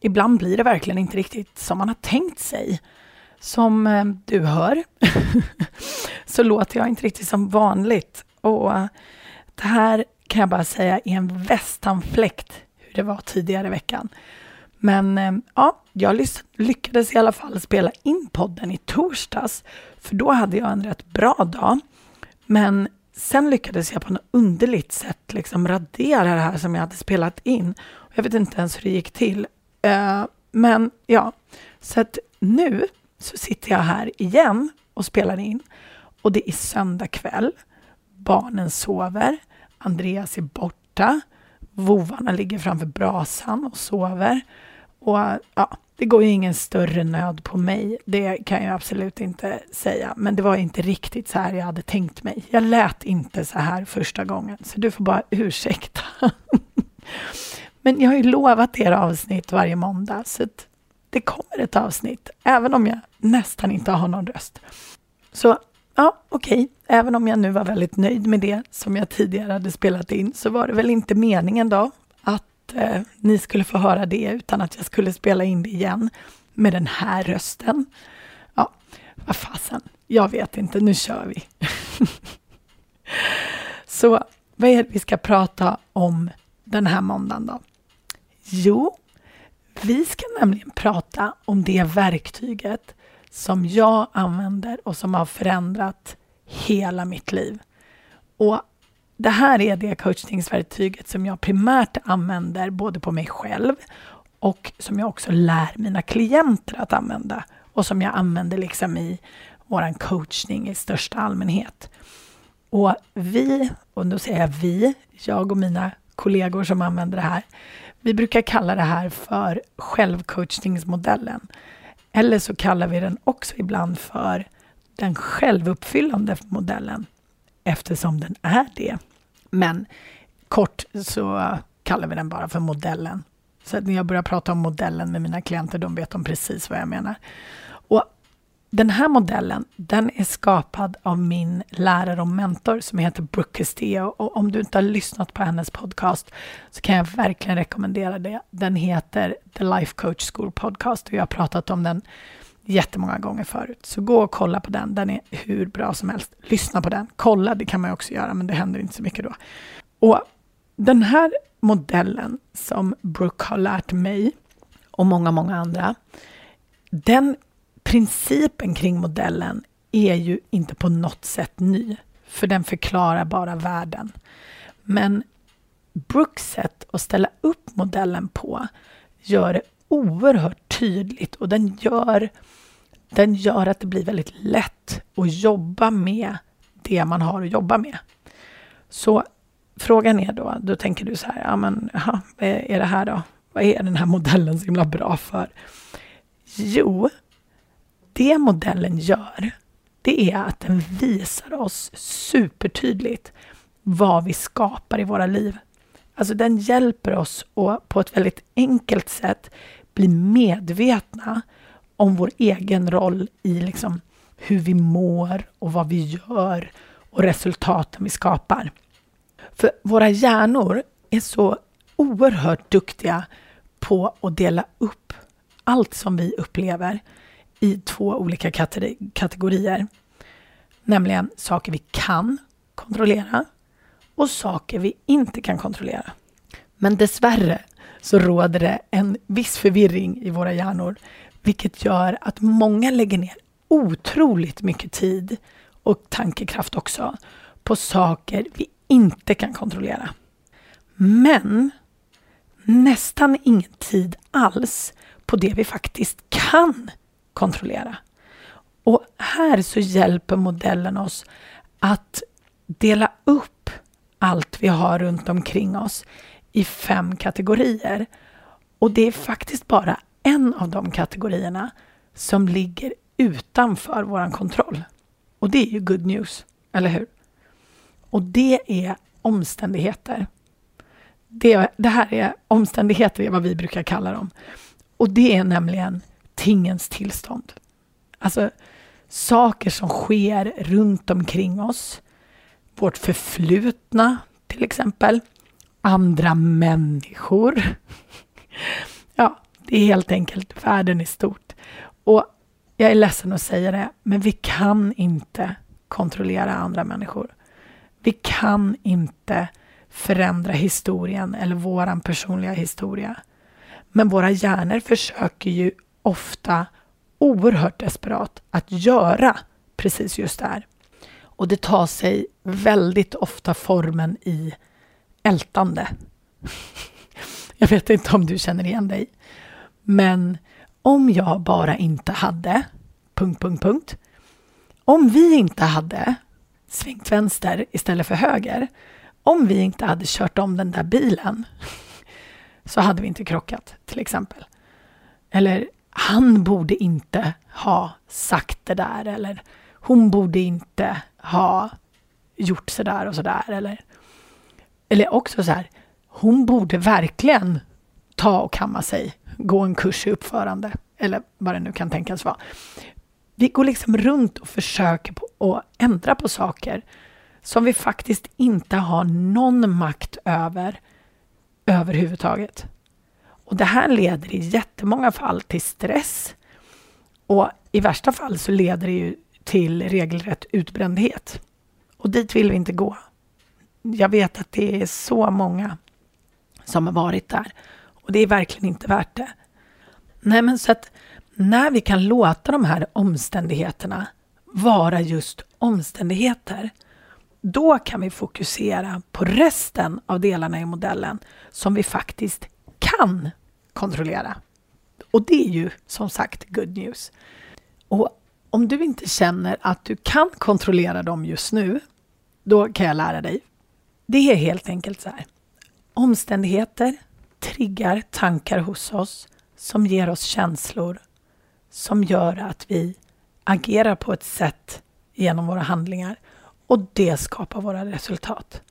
ibland blir det verkligen inte riktigt som man har tänkt sig. Som eh, du hör så låter jag inte riktigt som vanligt. Och eh, det här kan jag bara säga är en västanfläkt hur det var tidigare i veckan. Men eh, ja, jag lyckades i alla fall spela in podden i torsdags, för då hade jag en rätt bra dag. Men sen lyckades jag på något underligt sätt liksom radera det här som jag hade spelat in. Jag vet inte ens hur det gick till. Uh, men ja, så att nu så sitter jag här igen och spelar in. Och det är söndag kväll. Barnen sover. Andreas är borta. Vovarna ligger framför brasan och sover. Och ja, det går ju ingen större nöd på mig, det kan jag absolut inte säga. Men det var inte riktigt så här jag hade tänkt mig. Jag lät inte så här första gången, så du får bara ursäkta. Men jag har ju lovat er avsnitt varje måndag, så det kommer ett avsnitt, även om jag nästan inte har någon röst. Så ja, okej, okay. även om jag nu var väldigt nöjd med det som jag tidigare hade spelat in, så var det väl inte meningen då att eh, ni skulle få höra det, utan att jag skulle spela in det igen med den här rösten. Ja, vad fasen, jag vet inte, nu kör vi. så vad är det vi ska prata om den här måndagen då? Jo, vi ska nämligen prata om det verktyget som jag använder och som har förändrat hela mitt liv. Och det här är det coachningsverktyget som jag primärt använder både på mig själv och som jag också lär mina klienter att använda och som jag använder liksom i vår coachning i största allmänhet. Och vi, och då säger jag vi, jag och mina kollegor som använder det här, vi brukar kalla det här för självcoachningsmodellen. Eller så kallar vi den också ibland för den självuppfyllande modellen eftersom den är det. Men kort så kallar vi den bara för modellen. Så när jag börjar prata om modellen med mina klienter, de vet de precis vad jag menar. Den här modellen, den är skapad av min lärare och mentor som heter Brooke Castillo. Och om du inte har lyssnat på hennes podcast så kan jag verkligen rekommendera det. Den heter The Life Coach School Podcast och jag har pratat om den jättemånga gånger förut. Så gå och kolla på den. Den är hur bra som helst. Lyssna på den. Kolla, det kan man också göra, men det händer inte så mycket då. Och den här modellen som Brooke har lärt mig och många, många andra, den principen kring modellen är ju inte på något sätt ny, för den förklarar bara världen. Men Brooks sätt att ställa upp modellen på gör det oerhört tydligt och den gör, den gör att det blir väldigt lätt att jobba med det man har att jobba med. Så frågan är då, då tänker du så här, ja men aha, är det här då? Vad är den här modellen så himla bra för? Jo, det modellen gör, det är att den visar oss supertydligt vad vi skapar i våra liv. Alltså den hjälper oss att på ett väldigt enkelt sätt bli medvetna om vår egen roll i liksom hur vi mår och vad vi gör och resultaten vi skapar. För våra hjärnor är så oerhört duktiga på att dela upp allt som vi upplever i två olika kategorier. Nämligen saker vi kan kontrollera och saker vi inte kan kontrollera. Men dessvärre så råder det en viss förvirring i våra hjärnor, vilket gör att många lägger ner otroligt mycket tid och tankekraft också på saker vi inte kan kontrollera. Men nästan ingen tid alls på det vi faktiskt kan kontrollera. Och här så hjälper modellen oss att dela upp allt vi har runt omkring oss i fem kategorier. Och det är faktiskt bara en av de kategorierna som ligger utanför vår kontroll. Och det är ju good news, eller hur? Och det är omständigheter. Det, det här är omständigheter, är vad vi brukar kalla dem. Och det är nämligen tingens tillstånd. Alltså saker som sker runt omkring oss. Vårt förflutna, till exempel. Andra människor. Ja, det är helt enkelt världen i stort. Och jag är ledsen att säga det, men vi kan inte kontrollera andra människor. Vi kan inte förändra historien eller våran personliga historia. Men våra hjärnor försöker ju ofta oerhört desperat att göra precis just det här. Och det tar sig väldigt ofta formen i ältande. Jag vet inte om du känner igen dig. Men om jag bara inte hade... Punkt, punkt, punkt. Om vi inte hade svängt vänster istället för höger. Om vi inte hade kört om den där bilen så hade vi inte krockat, till exempel. Eller han borde inte ha sagt det där eller hon borde inte ha gjort så där och så där. Eller, eller också så här, hon borde verkligen ta och kamma sig, gå en kurs i uppförande eller vad det nu kan tänkas vara. Vi går liksom runt och försöker på att ändra på saker som vi faktiskt inte har någon makt över överhuvudtaget. Och det här leder i jättemånga fall till stress och i värsta fall så leder det ju till regelrätt utbrändhet. Och dit vill vi inte gå. Jag vet att det är så många som har varit där och det är verkligen inte värt det. Nej, men så att när vi kan låta de här omständigheterna vara just omständigheter, då kan vi fokusera på resten av delarna i modellen som vi faktiskt kan kontrollera. Och det är ju som sagt good news. Och om du inte känner att du kan kontrollera dem just nu, då kan jag lära dig. Det är helt enkelt så här. Omständigheter triggar tankar hos oss som ger oss känslor som gör att vi agerar på ett sätt genom våra handlingar och det skapar våra resultat.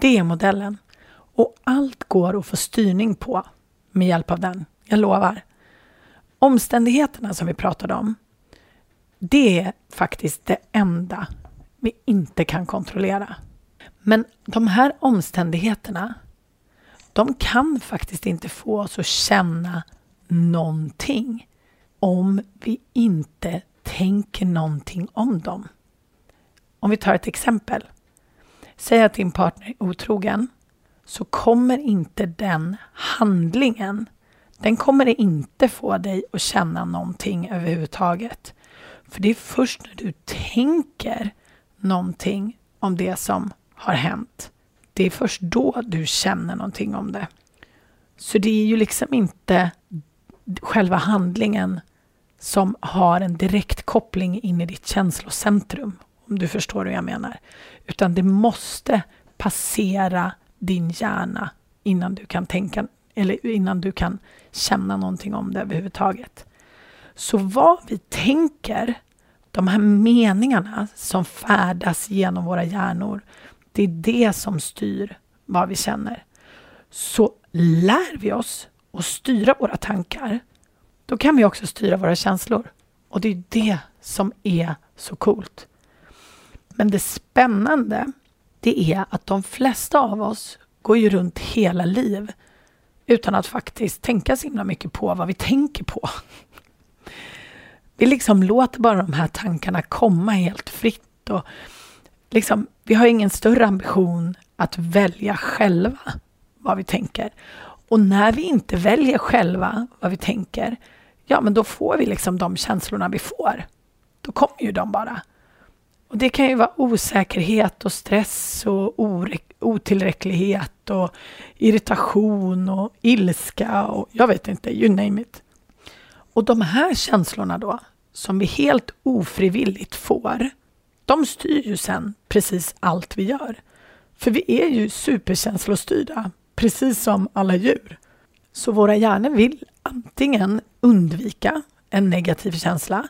Det är modellen och allt går att få styrning på med hjälp av den. Jag lovar. Omständigheterna som vi pratade om, det är faktiskt det enda vi inte kan kontrollera. Men de här omständigheterna, de kan faktiskt inte få oss att känna någonting om vi inte tänker någonting om dem. Om vi tar ett exempel. Säg att din partner är otrogen så kommer inte den handlingen, den kommer inte få dig att känna någonting överhuvudtaget. För det är först när du tänker någonting om det som har hänt. Det är först då du känner någonting om det. Så det är ju liksom inte själva handlingen som har en direkt koppling in i ditt känslocentrum, om du förstår hur jag menar. Utan det måste passera din hjärna innan du kan tänka eller innan du kan känna någonting om det överhuvudtaget. Så vad vi tänker, de här meningarna som färdas genom våra hjärnor, det är det som styr vad vi känner. Så lär vi oss att styra våra tankar, då kan vi också styra våra känslor. Och det är det som är så coolt. Men det spännande, det är att de flesta av oss går ju runt hela liv utan att faktiskt tänka så himla mycket på vad vi tänker på. Vi liksom låter bara de här tankarna komma helt fritt och liksom, vi har ingen större ambition att välja själva vad vi tänker. Och när vi inte väljer själva vad vi tänker, ja men då får vi liksom de känslorna vi får. Då kommer ju de bara. Och Det kan ju vara osäkerhet och stress och otillräcklighet och irritation och ilska och jag vet inte, you name it. Och de här känslorna då, som vi helt ofrivilligt får, de styr ju sen precis allt vi gör. För vi är ju superkänslostyrda, precis som alla djur. Så våra hjärnor vill antingen undvika en negativ känsla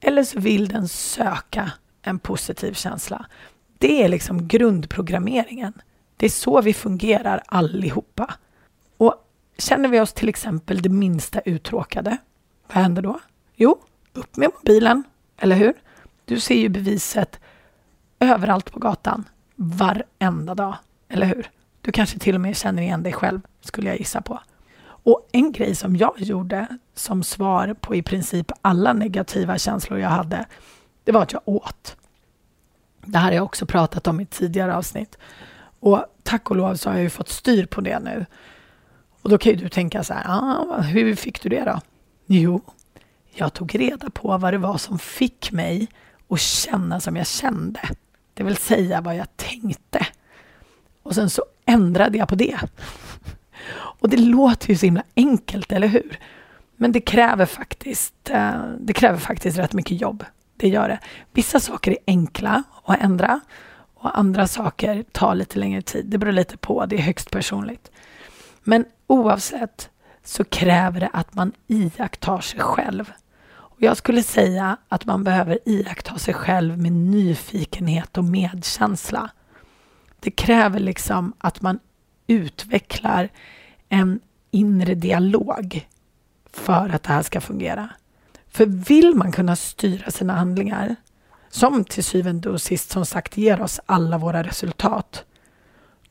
eller så vill den söka en positiv känsla. Det är liksom grundprogrammeringen. Det är så vi fungerar allihopa. Och känner vi oss till exempel det minsta uttråkade, vad händer då? Jo, upp med mobilen, eller hur? Du ser ju beviset överallt på gatan, varenda dag, eller hur? Du kanske till och med känner igen dig själv, skulle jag gissa på. Och en grej som jag gjorde som svar på i princip alla negativa känslor jag hade, det var att jag åt. Det här har jag också pratat om i tidigare avsnitt. Och tack och lov så har jag ju fått styr på det nu. Och då kan ju du tänka så här, ah, hur fick du det då? Jo, jag tog reda på vad det var som fick mig att känna som jag kände. Det vill säga vad jag tänkte. Och sen så ändrade jag på det. Och det låter ju så himla enkelt, eller hur? Men det kräver faktiskt, eh, det kräver faktiskt rätt mycket jobb. Det gör det. Vissa saker är enkla att ändra och andra saker tar lite längre tid. Det beror lite på, det är högst personligt. Men oavsett så kräver det att man iakttar sig själv. Och jag skulle säga att man behöver iaktta sig själv med nyfikenhet och medkänsla. Det kräver liksom att man utvecklar en inre dialog för att det här ska fungera. För vill man kunna styra sina handlingar, som till syvende och sist som sagt ger oss alla våra resultat,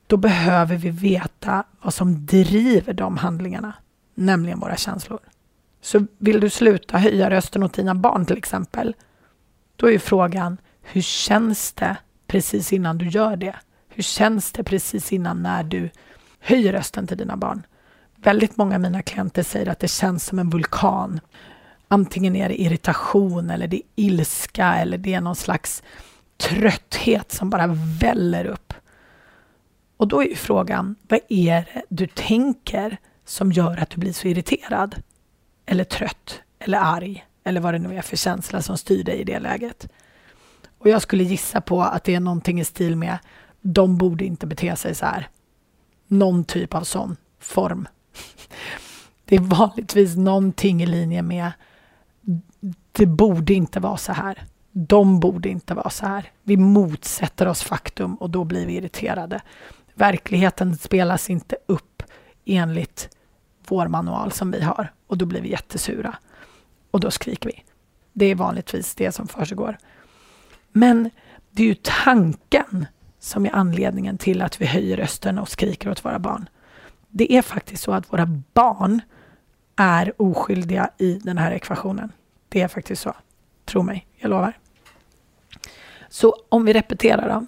då behöver vi veta vad som driver de handlingarna, nämligen våra känslor. Så vill du sluta höja rösten åt dina barn till exempel, då är frågan, hur känns det precis innan du gör det? Hur känns det precis innan när du höjer rösten till dina barn? Väldigt många av mina klienter säger att det känns som en vulkan. Antingen är det irritation eller det är ilska eller det är någon slags trötthet som bara väller upp. Och då är ju frågan, vad är det du tänker som gör att du blir så irriterad? Eller trött? Eller arg? Eller vad det nu är för känsla som styr dig i det läget. Och jag skulle gissa på att det är någonting i stil med de borde inte bete sig så här. Någon typ av sån form. Det är vanligtvis någonting i linje med det borde inte vara så här. De borde inte vara så här. Vi motsätter oss faktum och då blir vi irriterade. Verkligheten spelas inte upp enligt vår manual som vi har och då blir vi jättesura. Och då skriker vi. Det är vanligtvis det som försiggår. Men det är ju tanken som är anledningen till att vi höjer rösten och skriker åt våra barn. Det är faktiskt så att våra barn är oskyldiga i den här ekvationen. Det är faktiskt så. Tro mig, jag lovar. Så om vi repeterar då.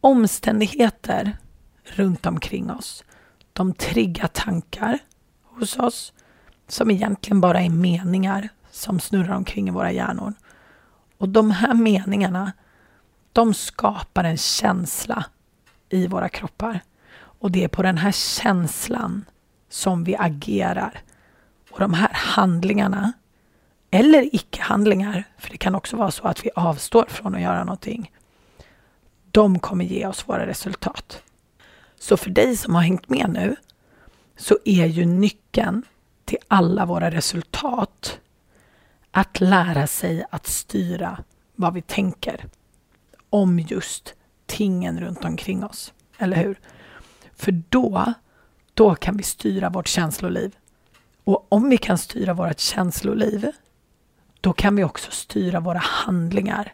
Omständigheter runt omkring oss, de triggar tankar hos oss som egentligen bara är meningar som snurrar omkring i våra hjärnor. Och de här meningarna, de skapar en känsla i våra kroppar. Och det är på den här känslan som vi agerar. Och de här handlingarna, eller icke-handlingar, för det kan också vara så att vi avstår från att göra någonting, de kommer ge oss våra resultat. Så för dig som har hängt med nu så är ju nyckeln till alla våra resultat att lära sig att styra vad vi tänker om just tingen runt omkring oss. Eller hur? För då, då kan vi styra vårt känsloliv. Och om vi kan styra vårt känsloliv, då kan vi också styra våra handlingar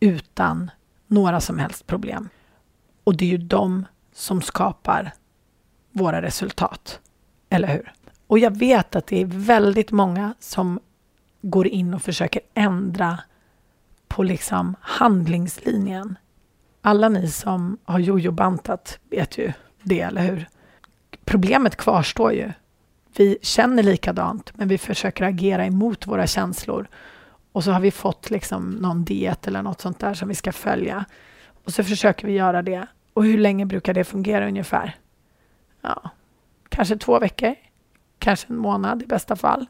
utan några som helst problem. Och det är ju de som skapar våra resultat. Eller hur? Och jag vet att det är väldigt många som går in och försöker ändra på liksom handlingslinjen. Alla ni som har jojobantat vet ju det, eller hur? Problemet kvarstår ju. Vi känner likadant, men vi försöker agera emot våra känslor. Och så har vi fått liksom någon diet eller något sånt där som vi ska följa. Och så försöker vi göra det. Och hur länge brukar det fungera ungefär? Ja, kanske två veckor, kanske en månad i bästa fall.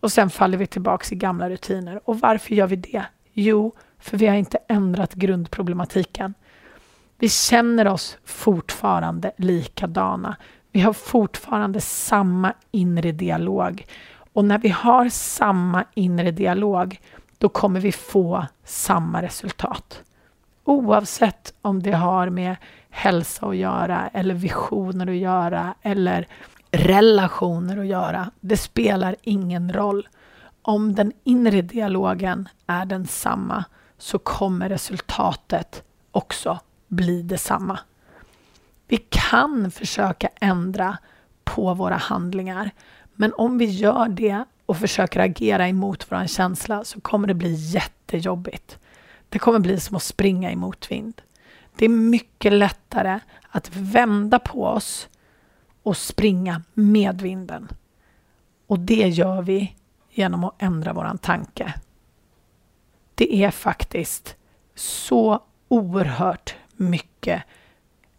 Och sen faller vi tillbaka i gamla rutiner. Och varför gör vi det? Jo, för vi har inte ändrat grundproblematiken. Vi känner oss fortfarande likadana. Vi har fortfarande samma inre dialog. Och när vi har samma inre dialog, då kommer vi få samma resultat. Oavsett om det har med hälsa att göra, eller visioner att göra, eller relationer att göra. Det spelar ingen roll. Om den inre dialogen är densamma så kommer resultatet också bli detsamma. Vi kan försöka ändra på våra handlingar, men om vi gör det och försöker agera emot vår känsla så kommer det bli jättejobbigt. Det kommer bli som att springa i motvind. Det är mycket lättare att vända på oss och springa med vinden. Och det gör vi genom att ändra vår tanke. Det är faktiskt så oerhört mycket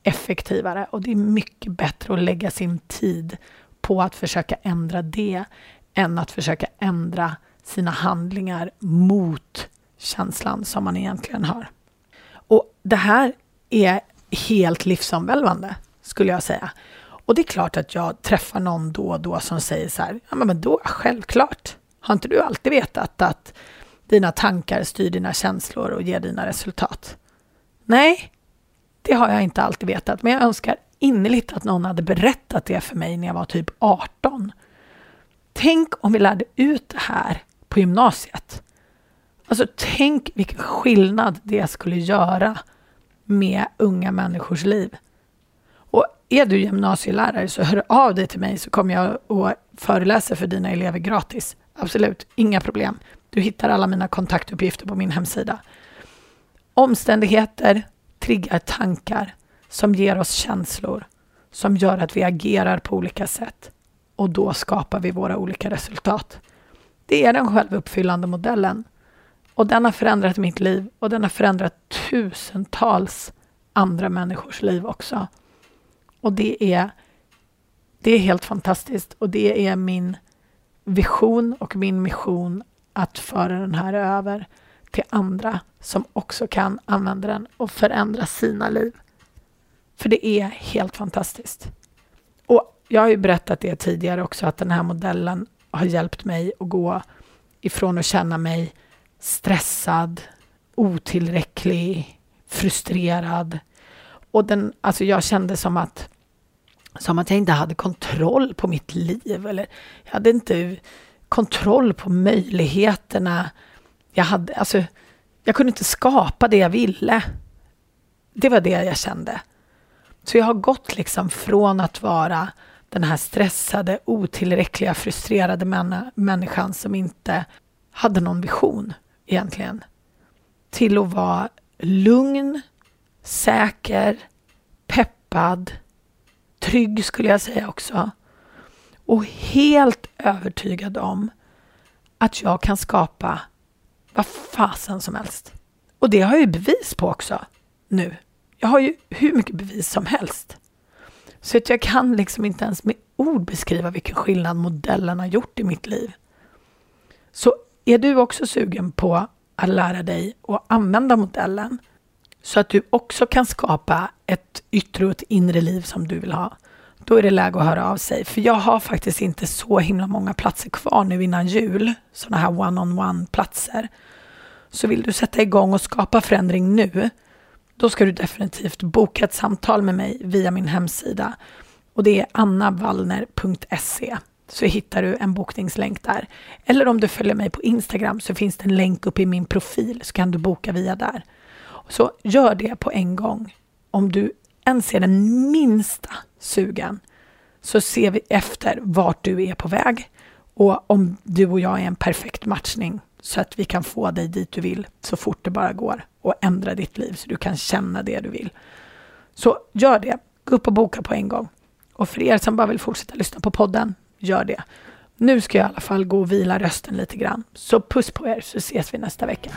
effektivare och det är mycket bättre att lägga sin tid på att försöka ändra det än att försöka ändra sina handlingar mot känslan som man egentligen har. Och det här är helt livsomvälvande, skulle jag säga. Och det är klart att jag träffar någon då och då som säger så här, ja men då, självklart. Har inte du alltid vetat att dina tankar styr dina känslor och ger dina resultat? Nej, det har jag inte alltid vetat, men jag önskar innerligt att någon hade berättat det för mig när jag var typ 18. Tänk om vi lärde ut det här på gymnasiet. Alltså tänk vilken skillnad det skulle göra med unga människors liv. Och är du gymnasielärare så hör av dig till mig så kommer jag och föreläser för dina elever gratis. Absolut, inga problem. Du hittar alla mina kontaktuppgifter på min hemsida. Omständigheter triggar tankar som ger oss känslor som gör att vi agerar på olika sätt och då skapar vi våra olika resultat. Det är den självuppfyllande modellen och den har förändrat mitt liv och den har förändrat tusentals andra människors liv också. Och det är, det är helt fantastiskt och det är min vision och min mission att föra den här över till andra som också kan använda den och förändra sina liv. För det är helt fantastiskt. Och jag har ju berättat det tidigare också att den här modellen har hjälpt mig att gå ifrån att känna mig stressad, otillräcklig, frustrerad. Och den, alltså jag kände som att, som att jag inte hade kontroll på mitt liv. Eller jag hade inte kontroll på möjligheterna. Jag, hade, alltså, jag kunde inte skapa det jag ville. Det var det jag kände. Så jag har gått liksom från att vara den här stressade, otillräckliga, frustrerade människan som inte hade någon vision egentligen. Till att vara lugn, säker, peppad, trygg skulle jag säga också. Och helt övertygad om att jag kan skapa vad fasen som helst. Och det har jag ju bevis på också nu. Jag har ju hur mycket bevis som helst. Så att jag kan liksom inte ens med ord beskriva vilken skillnad modellen har gjort i mitt liv. Så är du också sugen på att lära dig att använda modellen så att du också kan skapa ett yttre och ett inre liv som du vill ha, då är det läge att höra av sig. För jag har faktiskt inte så himla många platser kvar nu innan jul, sådana här one-on-one platser. Så vill du sätta igång och skapa förändring nu, då ska du definitivt boka ett samtal med mig via min hemsida och det är annavallner.se så hittar du en bokningslänk där. Eller om du följer mig på Instagram så finns det en länk uppe i min profil så kan du boka via där. Så gör det på en gång. Om du ens är den minsta sugen så ser vi efter vart du är på väg och om du och jag är en perfekt matchning så att vi kan få dig dit du vill så fort det bara går och ändra ditt liv så du kan känna det du vill. Så gör det. Gå upp och boka på en gång. Och för er som bara vill fortsätta lyssna på podden, gör det. Nu ska jag i alla fall gå och vila rösten lite grann. Så puss på er så ses vi nästa vecka.